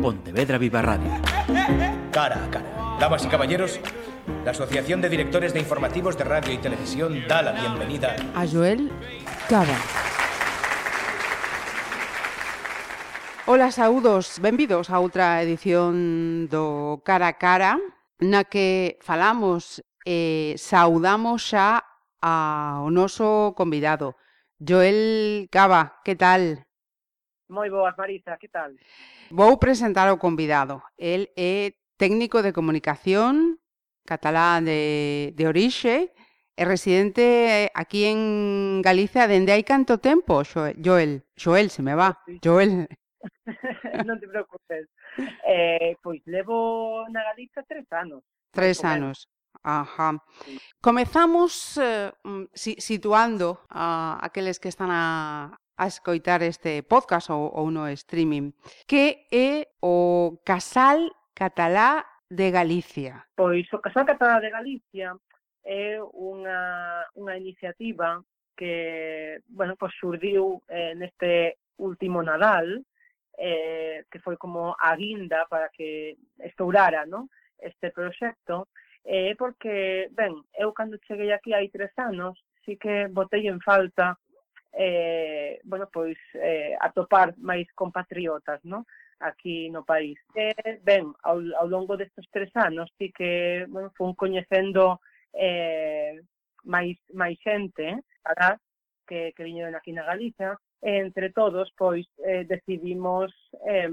Pontevedra Viva Radio. Cara a cara. Damas y caballeros, la Asociación de Directores de Informativos de Radio y Televisión da la bienvenida a Joel Cava. Ola, saúdos, benvidos a outra edición do Cara a Cara, na que falamos e eh, saudamos xa ao noso convidado. Joel Cava, que tal? Moi boas, Marisa, que tal? Vou presentar ao convidado. El é técnico de comunicación catalán de, de orixe e residente aquí en Galicia dende hai canto tempo, Joel? Joel, se me va. Joel. non te preocupes. Eh, pois levo na Galicia tres anos. Tres anos. Ajá. Comezamos eh, mm, situando a aqueles que están a, a escoitar este podcast ou, ou no streaming, que é o Casal Catalá de Galicia. Pois o Casal Catalá de Galicia é unha, unha iniciativa que, bueno, pois surdiu eh, neste último Nadal, eh, que foi como a guinda para que estourara no? este proxecto, eh, porque, ben, eu cando cheguei aquí hai tres anos, sí que botei en falta eh, bueno, pois eh, atopar máis compatriotas, no? aquí no país. E, ben, ao, ao longo destes tres anos ti que bueno, fun coñecendo eh, máis, máis xente, ¿eh? para que, que viñeron aquí na Galicia, e entre todos, pois, eh, decidimos eh,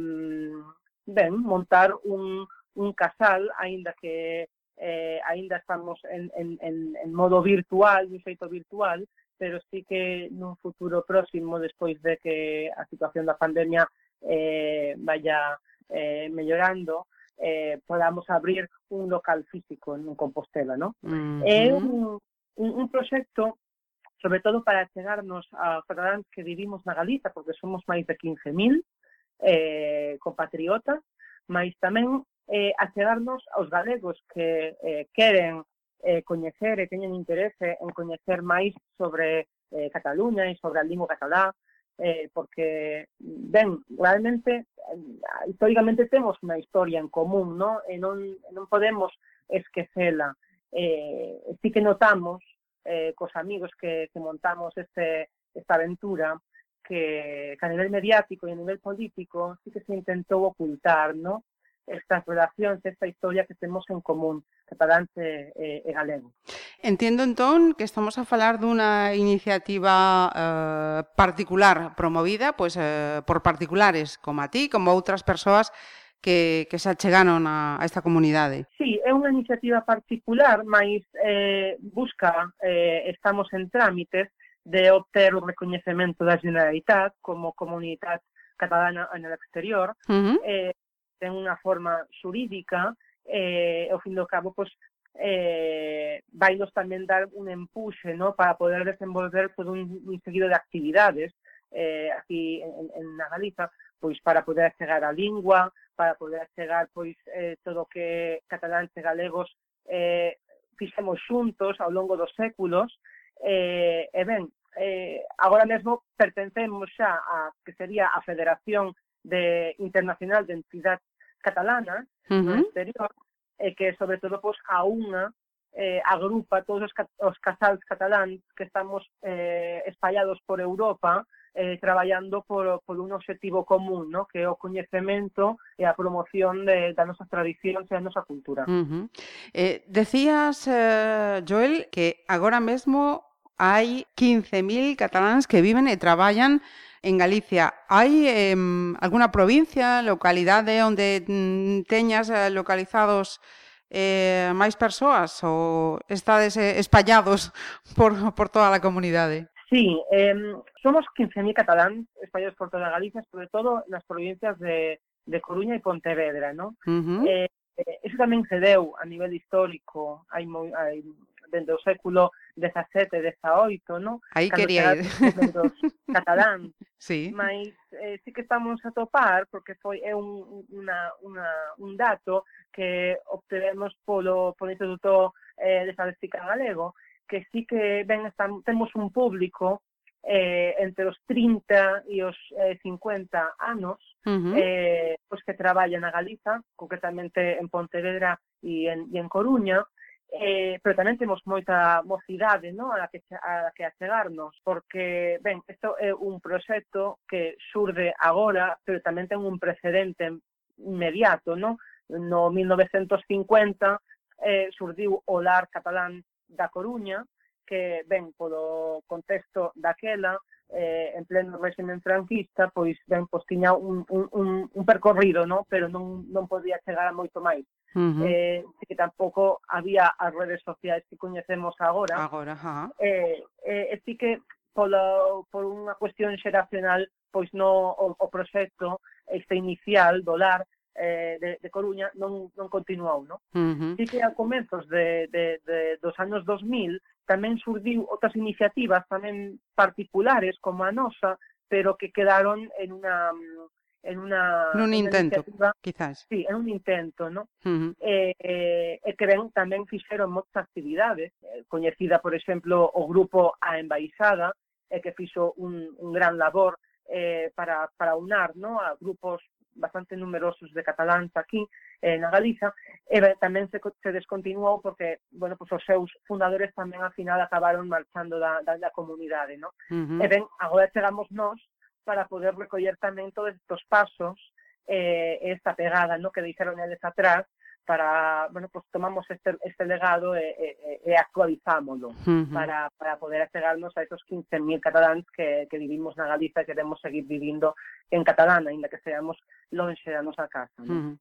ben, montar un, un casal, aínda que eh, aínda estamos en, en, en, en modo virtual, un xeito virtual, pero sí que nun futuro próximo, despois de que a situación da pandemia eh, vaya eh, mellorando, eh, podamos abrir un local físico en Compostela, ¿no? Uh -huh. É un, un, un proxecto sobre todo para chegarnos a cidadáns que vivimos na Galiza, porque somos máis de 15.000 eh, compatriotas, máis tamén eh, a chegarnos aos galegos que eh, queren eh, coñecer e teñen interese en coñecer máis sobre eh, Cataluña e sobre a lingua catalá, eh, porque, ben, realmente, eh, temos unha historia en común, no? e non, non podemos esquecela. Eh, sí que notamos eh, cos amigos que, que montamos este, esta aventura que, que a nivel mediático e a nivel político sí que se intentou ocultar, no? estas relacións, esta historia que temos en común, catalán e, e, eh, galego. Entendo entón que estamos a falar dunha iniciativa eh, particular promovida pois, eh, por particulares como a ti, como outras persoas que, que se achegaron a, a esta comunidade. Sí, é unha iniciativa particular, mas eh, busca, eh, estamos en trámites, de obter o recoñecemento da Generalitat como comunidade catalana en el exterior, uh -huh. eh, ten unha forma xurídica, eh, ao fin do cabo, pois, eh, vai nos tamén dar un empuxe no? para poder desenvolver todo un, un seguido de actividades eh, aquí en, en na Galiza, pois para poder chegar a lingua, para poder chegar pois eh, todo o que cataláns e galegos eh, fixemos xuntos ao longo dos séculos, eh, e ben, eh, agora mesmo pertencemos xa a que sería a Federación de Internacional de Entidades catalana uh -huh. no exterior e que sobre todo pois, a unha eh, agrupa todos os, os casals cataláns que estamos eh, espallados por Europa eh, traballando por, por un obxectivo común, no? que é o coñecemento e a promoción de, das nosas tradicións e da nosa cultura. Uh -huh. eh, decías, eh, Joel, que agora mesmo hai 15.000 cataláns que viven e traballan en Galicia. Hai eh, alguna provincia, localidade onde mm, teñas eh, localizados eh, máis persoas ou estades eh, espallados por, por toda a comunidade? Sí, eh, somos 15.000 catalán espallados por toda Galicia, sobre todo nas provincias de, de Coruña e Pontevedra, ¿no? Uh -huh. eh, eh, eso tamén se deu a nivel histórico, hai, moi, hai dende o século XVII, XVIII, non? Aí quería ir. catalán. Sí. Mas eh, sí que estamos a topar, porque foi é un, una, una, un dato que obtevemos polo, polo Instituto eh, de Estadística Galego, que sí que ben están, temos un público eh, entre os 30 e os eh, 50 anos uh -huh. eh, os que traballan na Galiza, concretamente en Pontevedra e en, e en Coruña, eh, pero tamén temos moita mocidade no? a, que, a que achegarnos, porque, ben, isto é un proxecto que surde agora, pero tamén ten un precedente inmediato, no? No 1950 eh, surdiu o lar catalán da Coruña, que, ben, polo contexto daquela, eh, en pleno régimen franquista, pois ben pois tiña un, un, un, un percorrido, no? pero non, non podía chegar a moito máis. Uh -huh. eh, que tampouco había as redes sociais que coñecemos agora. Agora, ajá. Eh, eh, e sí que polo, por unha cuestión xeracional, pois no o, o proxecto este inicial do LAR eh, de, de Coruña non, non continuou, non? Uh -huh. Sí que a comenzos de, de, de, dos anos 2000 tamén surdiu outras iniciativas tamén particulares como a nosa, pero que quedaron en unha en unha un intento, una quizás. Sí, en un intento, ¿no? Uh -huh. eh, eh, e que ben tamén fixeron moitas actividades, eh, coñecida, por exemplo, o grupo A Embaixada, eh, que fixo un, un gran labor eh, para, para unar ¿no? a grupos bastante numerosos de cataláns aquí eh, na Galiza, e tamén se, se descontinuou porque, bueno, pues, os seus fundadores tamén al final acabaron marchando da, da, da comunidade, no? Uh -huh. E ben, agora chegamos nós para poder recoller tamén todos estos pasos eh, esta pegada no que deixaron eles atrás para, bueno, pues tomamos este, este legado e, e, e actualizámoslo uh -huh. para, para poder achegarnos a esos 15.000 cataláns que, que vivimos na Galiza e queremos seguir vivindo en catalán, ainda que seamos longe da nosa casa. ¿no? Uh -huh.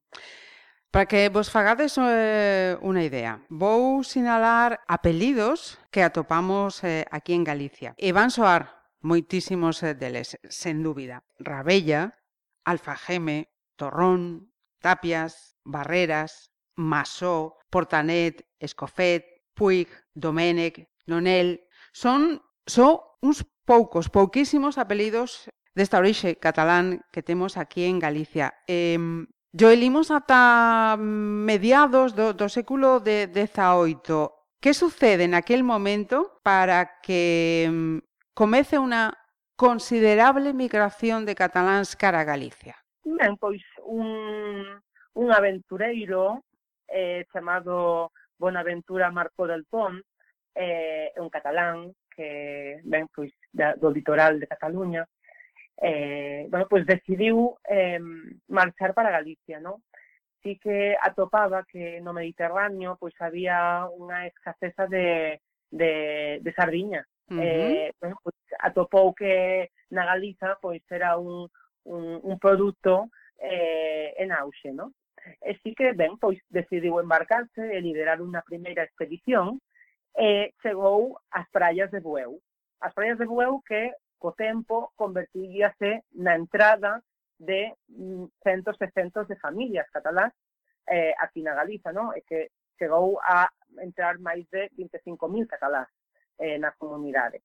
Para que vos fagades eh, unha idea, vou sinalar apelidos que atopamos eh, aquí en Galicia. E van soar moitísimos eh, deles, sen dúbida. Rabella, Alfajeme, Torrón, Tapias, Barreras, Massó, Portanet, Escofet, Puig, Domènec, Nonel... Son só uns poucos, pouquísimos apelidos desta orixe catalán que temos aquí en Galicia. Eh, Joelimos ata mediados do, do século de, XVIII. Que sucede naquel momento para que comece unha considerable migración de cataláns cara a Galicia? Ben, pois un, un aventureiro eh, chamado Bonaventura Marco del Pont, eh, un catalán que ven pois, da, do litoral de Cataluña, eh, bueno, pois decidiu eh, marchar para Galicia, non? sí que atopaba que no Mediterráneo pois había unha escaseza de, de, de sardiña. Uh -huh. eh, bueno, pois, atopou que na Galiza pois era un, un, un produto eh, en auxe, no? E sí que, ben, pois decidiu embarcarse e liderar unha primeira expedición e chegou ás praias de Bueu. As praias de Bueu que, co tempo, convertiríase na entrada de mm, centos e centos de familias catalás eh, aquí na Galiza, non? E que chegou a entrar máis de 25.000 catalás eh, na comunidade.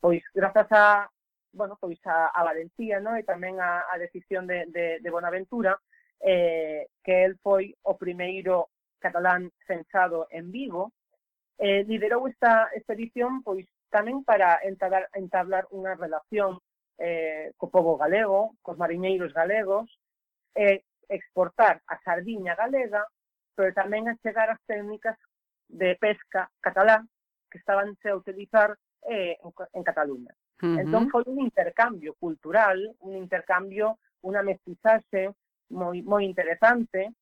Pois, grazas a, bueno, pois a, a valentía, non? E tamén a, a decisión de, de, de Bonaventura, eh, que el foi o primeiro catalán censado en Vigo, eh, liderou esta expedición pois tamén para entablar, entablar unha relación eh, co povo galego, cos mariñeiros galegos, e eh, exportar a sardiña galega, pero tamén a chegar as técnicas de pesca catalán que estaban a utilizar eh, en, en Cataluña. Uh -huh. Entón foi un intercambio cultural, un intercambio, unha mestizaxe, moi, moi interesante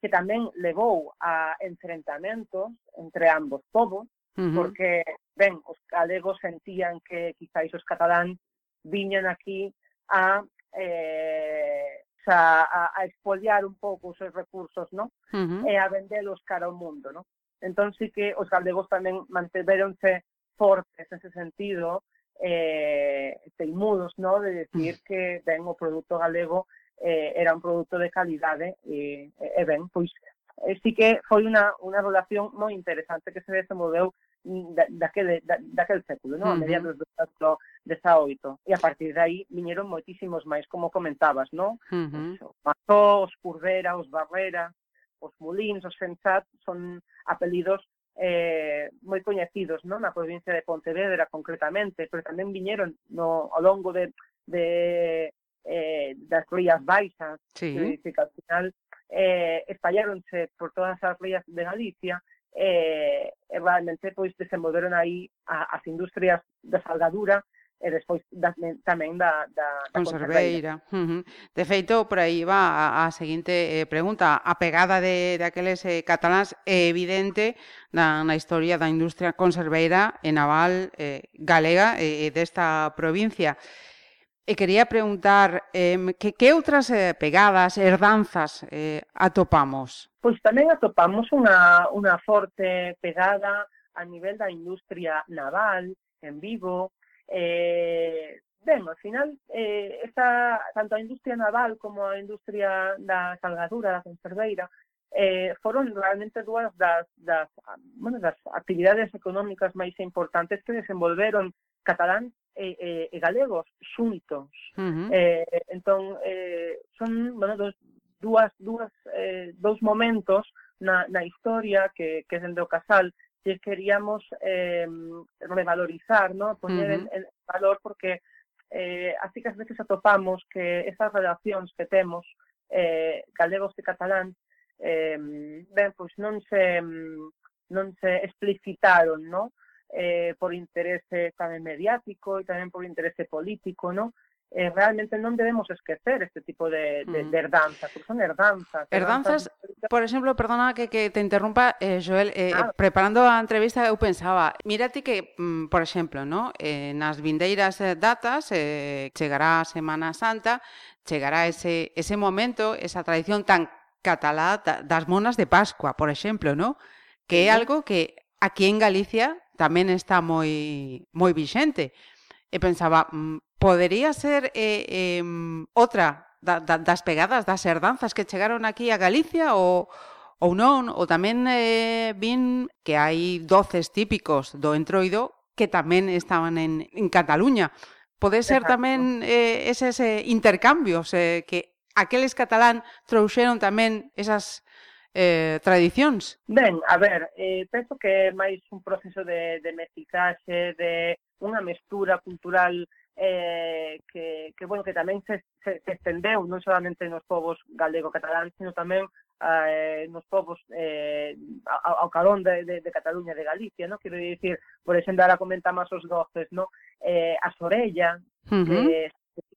que tamén levou a enfrentamentos entre ambos povos, uh -huh. porque, ben, os galegos sentían que quizáis os catalán viñan aquí a eh, xa, a, a expoliar un pouco os seus recursos, no? Uh eh, -huh. E a vendelos cara ao mundo, no? Entón sí que os galegos tamén manteveronse fortes ese sentido, eh, teimudos, no? De decir que ben o produto galego eh, era un produto de calidade e, e ben, pois eh, sí que foi unha, unha relación moi interesante que se desenvolveu da, daquele, da, daquel século, non? A mediados do século XVIII. E a partir de aí viñeron moitísimos máis, como comentabas, non? Uh -huh. Os Mató, os Curvera, os Barrera, os Mulins, os Sensat, son apelidos eh, moi coñecidos non? na provincia de Pontevedra concretamente, pero tamén viñeron no, ao longo de, de eh, das Rías Baixas, sí. que, dice que al final eh, espalláronse por todas as rías de Galicia e eh, realmente pois desenvolveron aí a, as industrias eh, da salgadura e despois da, tamén da, da, da conserveira. conserveira. Uh -huh. De feito, por aí va a, a seguinte eh, pregunta. A pegada de daqueles eh, catalans é evidente na, na historia da industria conserveira e naval eh, galega eh, e eh, desta provincia. E quería preguntar eh, que, que outras eh, pegadas, eh, herdanzas eh, atopamos? Pois tamén atopamos unha, unha forte pegada a nivel da industria naval en Vigo. Eh, ben, ao final, eh, esta, tanto a industria naval como a industria da salgadura, da conserveira, eh, foron realmente dúas das, das, bueno, das actividades económicas máis importantes que desenvolveron catalán e, e, e galegos xuntos. Uh -huh. eh, entón, eh, son bueno, dos, dúas, dúas, eh, dous momentos na, na historia que, que dende o casal que queríamos eh, revalorizar, ¿no? poñer uh -huh. en, en valor porque eh, así que as veces atopamos que esas relacións que temos eh, galegos e catalán eh, ben, pois non se non se explicitaron, no? eh, por interese eh, tamén mediático e tamén por interese político, non? eh, realmente non debemos esquecer este tipo de, de, mm. de herdanzas, porque son herdanzas. Herdanzas, herdanzas... por exemplo, perdona que, que te interrumpa, eh, Joel, eh, ah. preparando a entrevista eu pensaba, mírate que, mm, por exemplo, no? eh, nas vindeiras eh, datas, eh, chegará a Semana Santa, chegará ese, ese momento, esa tradición tan catalá das monas de Pascua, por exemplo, no? que é algo que aquí en Galicia tamén está moi moi vixente. E pensaba, mm, podería ser eh, eh, outra da, da, das pegadas, das herdanzas que chegaron aquí a Galicia ou, ou non, ou tamén eh, vin que hai doces típicos do entroido que tamén estaban en, en Cataluña. Pode ser Exacto. tamén eh, eses eh, intercambios eh, que aqueles catalán trouxeron tamén esas eh, tradicións? Ben, a ver, eh, penso que é máis un proceso de, de mestizaxe, de unha mestura cultural eh, que, que, bueno, que tamén se, se, se estendeu non solamente nos povos galego-catalán, sino tamén eh, nos povos eh, ao, ao calón de, de, de Cataluña, de Galicia, no? Quero dicir, por exemplo, ahora comentamos os doces, no? Eh, a Sorella, uh eh, -huh. que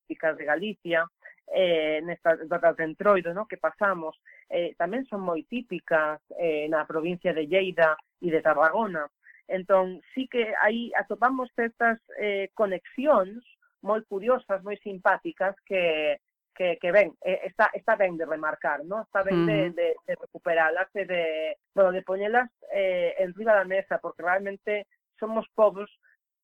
típicas de Galicia, eh, nesta datas de entroido no? que pasamos, eh, tamén son moi típicas eh, na provincia de Lleida e de Tarragona. Entón, sí que aí atopamos certas eh, conexións moi curiosas, moi simpáticas que, que, que ben, eh, está, está ben de remarcar, no? está ben de, de, de recuperalas e de, bueno, de poñelas eh, en riba da mesa, porque realmente somos povos,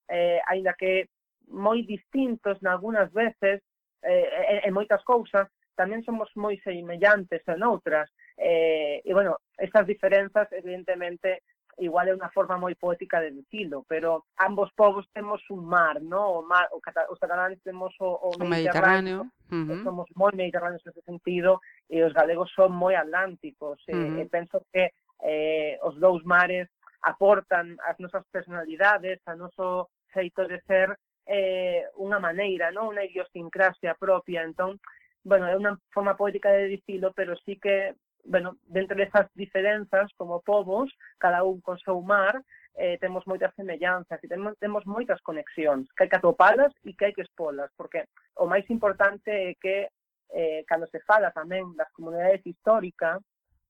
eh, aínda que moi distintos nalgúnas veces, eh, en, en moitas cousas, tamén somos moi semellantes en outras. Eh, e, bueno, estas diferenzas, evidentemente, igual é unha forma moi poética de dicilo, pero ambos povos temos un mar, no? O mar, o cata, os catalanes temos o, o, o Mediterráneo, Mediterráneo. Uh eh, -huh. somos moi mediterráneos nesse sentido, e os galegos son moi atlánticos, uh -huh. e, e penso que eh, os dous mares aportan as nosas personalidades, a noso xeito de ser, eh, unha maneira, non? unha idiosincrasia propia. Entón, bueno, é unha forma poética de dicilo, pero sí que bueno, dentro desas diferenzas como povos, cada un con seu mar, eh, temos moitas semellanzas e temos, temos moitas conexións, que hai que atopalas e que hai que expolas, porque o máis importante é que eh, cando se fala tamén das comunidades históricas,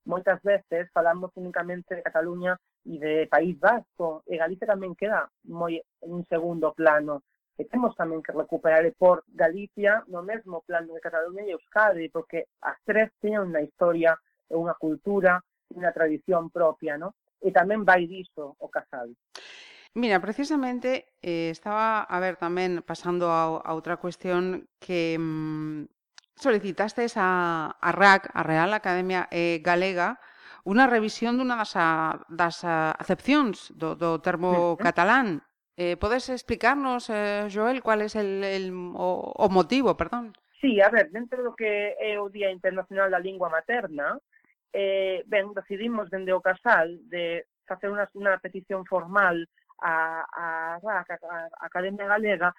moitas veces falamos únicamente de Cataluña e de País Vasco, e Galicia tamén queda moi en un segundo plano e temos tamén que recuperar por Galicia no mesmo plano de Cataluña e Euskadi, porque as tres teñen unha historia unha cultura e unha tradición propia, no? E tamén vai diso o casal. Mira, precisamente eh, estaba, a ver, tamén pasando a, a outra cuestión que mmm, solicitaste a, a RAC, a Real Academia eh, Galega, unha revisión dunha das, a, das a, acepcións do, do termo catalán. Eh, ¿Puedes explicarnos, eh, Joel, cuál es el, el o, o, motivo? Perdón. Sí, a ver, dentro do que é o Día Internacional da Lingua Materna, eh, ben, decidimos dende o Casal de facer unha, unha petición formal a, a a, a Academia Galega,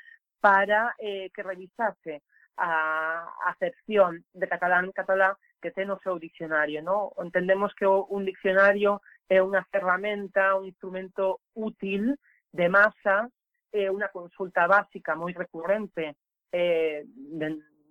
para eh, que revisase a acepción de catalán catalá que ten o seu diccionario, no? Entendemos que o, un diccionario é unha ferramenta, un instrumento útil de masa eh, é unha consulta básica moi recurrente eh, de,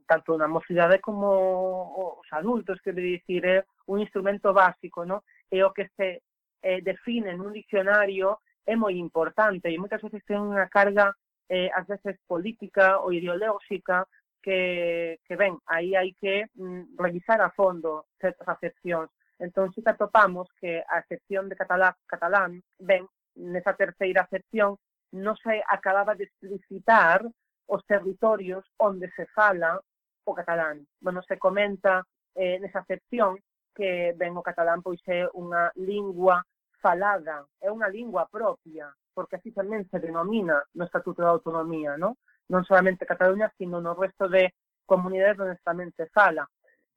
tanto na mocidade como os adultos, que dicir, é un instrumento básico, no? e o que se eh, define nun diccionario é moi importante e moitas veces ten unha carga eh, ás veces política ou ideolóxica que, que ben, aí hai que mm, revisar a fondo certas acepcións. Entón, si atopamos que a acepción de catalá, catalán, ben, nesa terceira sección, non se acababa de explicitar os territorios onde se fala o catalán. Bueno, se comenta eh, nesa sección que ben o catalán pois é unha lingua falada, é unha lingua propia, porque así tamén se denomina no Estatuto de Autonomía, no? non solamente Cataluña, sino no resto de comunidades onde tamén se fala.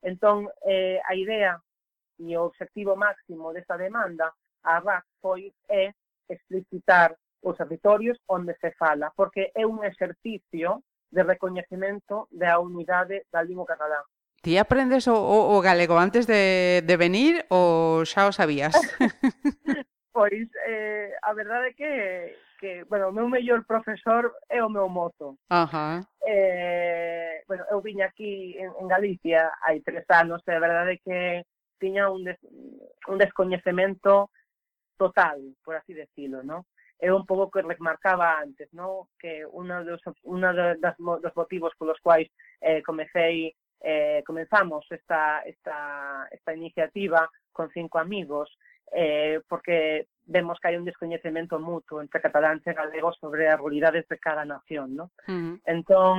Entón, eh, a idea e o obxectivo máximo desta demanda a RAC foi é explicitar os territorios onde se fala, porque é un exercicio de recoñecemento da unidade da lingua catalán. Ti aprendes o, o, o galego antes de, de venir ou xa o sabías? pois, eh, a verdade é que que, bueno, o meu mellor profesor é o meu mozo. Ajá. Eh, bueno, eu viña aquí en, en Galicia hai tres anos, e a verdade é que tiña un, des, un descoñecemento total, por así decirlo, ¿no? É un pouco que remarcaba antes, ¿no? que uno dos, una das, dos motivos polos quais eh, comecei eh, comenzamos esta, esta, esta iniciativa con cinco amigos, eh, porque vemos que hai un descoñecemento mutuo entre cataláns e galegos sobre as realidades de cada nación. ¿no? Mm. Uh -huh. Entón,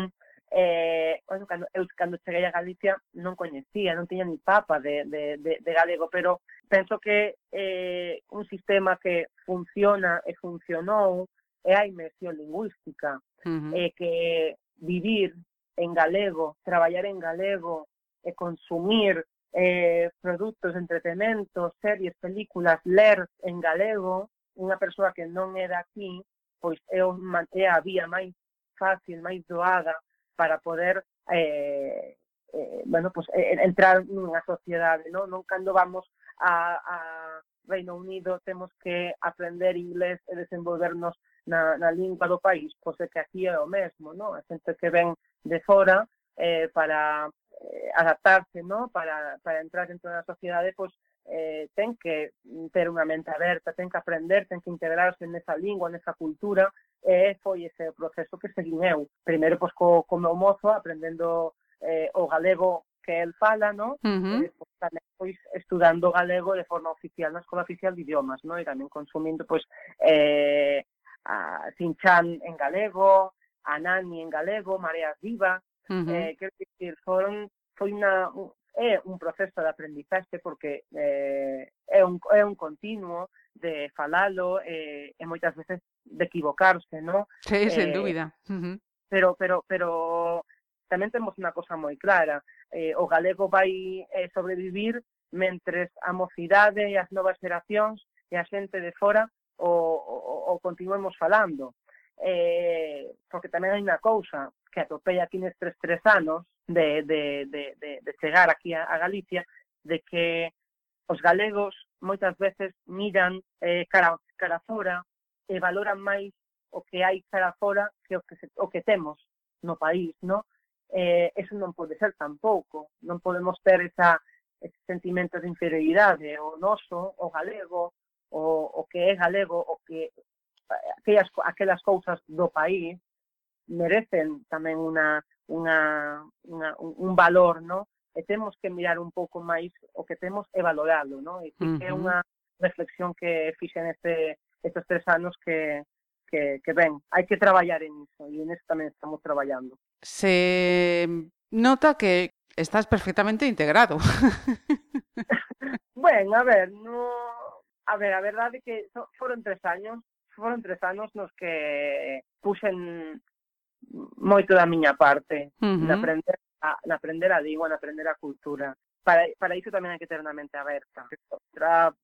eh, cando, eu cando cheguei a Galicia non coñecía, non tiña ni papa de, de, de, de galego, pero penso que eh, un sistema que funciona e funcionou é a inmersión lingüística, uh -huh. eh, que vivir en galego, traballar en galego, e consumir eh, produtos, entretenmentos, series, películas, ler en galego, unha persoa que non é daqui, pois é, é a vía máis fácil, máis doada para poder eh, eh, bueno, pues, entrar nunha sociedade, non? Non cando vamos a, a Reino Unido temos que aprender inglés e desenvolvernos na, na lingua do país, pois é que aquí é o mesmo, non? A xente que ven de fora eh, para eh, adaptarse, ¿no? Para, para entrar dentro da sociedade, pois eh, ten que ter unha mente aberta, ten que aprender, ten que integrarse nesa lingua, nesa cultura, E foi ese o proceso que seguín eu. Primeiro, pois, co, co meu mozo, aprendendo eh, o galego que el fala, no? Uh -huh. E despois, tamén, pois, estudando galego de forma oficial na Escola Oficial de Idiomas, no? E tamén consumindo, pois, eh, a Sinchan en galego, a Nani en galego, Mareas Viva, uh -huh. eh, quero dicir, foron, foi una, é un proceso de aprendizaxe porque eh, é, un, é un continuo de falalo eh, e moitas veces de equivocarse, ¿no? Sí, sen eh, dúbida. Uh -huh. Pero pero pero tamén temos unha cosa moi clara, eh, o galego vai eh, sobrevivir mentres a mocidade e as novas xeracións e a xente de fora o, o, o continuemos falando. Eh, porque tamén hai unha cousa que atopei aquí nestes tres anos de, de, de, de, de chegar aquí a, a Galicia, de que os galegos moitas veces miran eh, cara, cara fora, e valoran máis o que hai cara fora que o que, se, o que temos no país, no? Eh, eso non pode ser tampouco. Non podemos ter esa, ese sentimento de inferioridade, o noso, o galego, o, o que é galego, o que aquelas, aquelas cousas do país merecen tamén unha, unha, unha, un valor, no? e temos que mirar un pouco máis o que temos e valorarlo, no? E que uh -huh. é unha reflexión que fixen este estes tres anos que, que, que ven. Hai que traballar en iso e en eso tamén estamos traballando. Se nota que estás perfectamente integrado. ben, a ver, no... A ver, a verdade é que so, foron tres años, foron tres anos nos que puxen moito da miña parte uh -huh. na aprender a, na aprender a língua, na aprender a cultura. Para, para iso tamén hai que ter unha mente aberta. Outra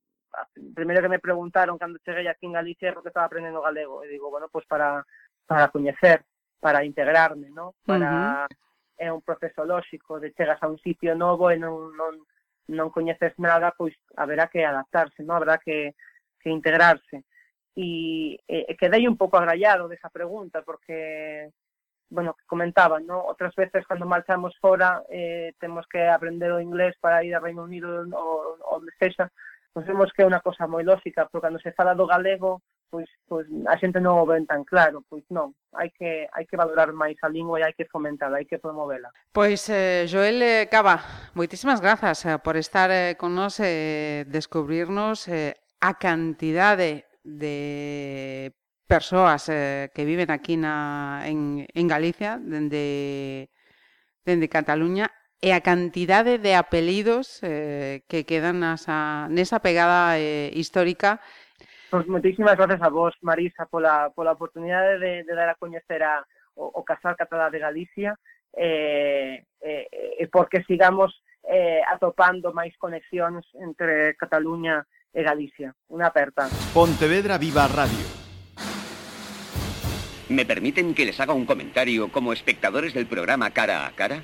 primeiro que me preguntaron cando cheguei aquí en Galicia é porque estaba aprendendo galego. E digo, bueno, pois pues para, para coñecer, para integrarme, ¿no? Para... Uh -huh. É un proceso lóxico de chegas a un sitio novo e non, non, non coñeces nada, pois haberá que adaptarse, ¿no? Habrá que, que integrarse. E, e, e quedei un pouco agrallado desa pregunta, porque bueno, que comentaba, ¿no? Outras veces cando marchamos fora eh, temos que aprender o inglés para ir a Reino Unido ou onde sexa, Pois Pensemos que é unha cosa moi lógica, pero cando se fala do galego, pois, pois a xente non o ven tan claro, pois non, hai que, hai que valorar máis a lingua e hai que fomentala, hai que promovela. Pois eh, Joel eh, Cava, moitísimas grazas eh, por estar eh, con nos e eh, descubrirnos eh, a cantidade de persoas eh, que viven aquí na, en, en Galicia, dende, dende Cataluña, e a cantidade de apelidos eh, que quedan nasa, nesa pegada eh, histórica. Pois moitísimas gracias a vos, Marisa, pola, pola oportunidade de, de dar a coñecer a, o, o Casal Catalá de Galicia eh, eh, eh, porque sigamos eh, atopando máis conexións entre Cataluña e Galicia. Unha aperta. Pontevedra Viva Radio. ¿Me permiten que les haga un comentario como espectadores del programa Cara a Cara?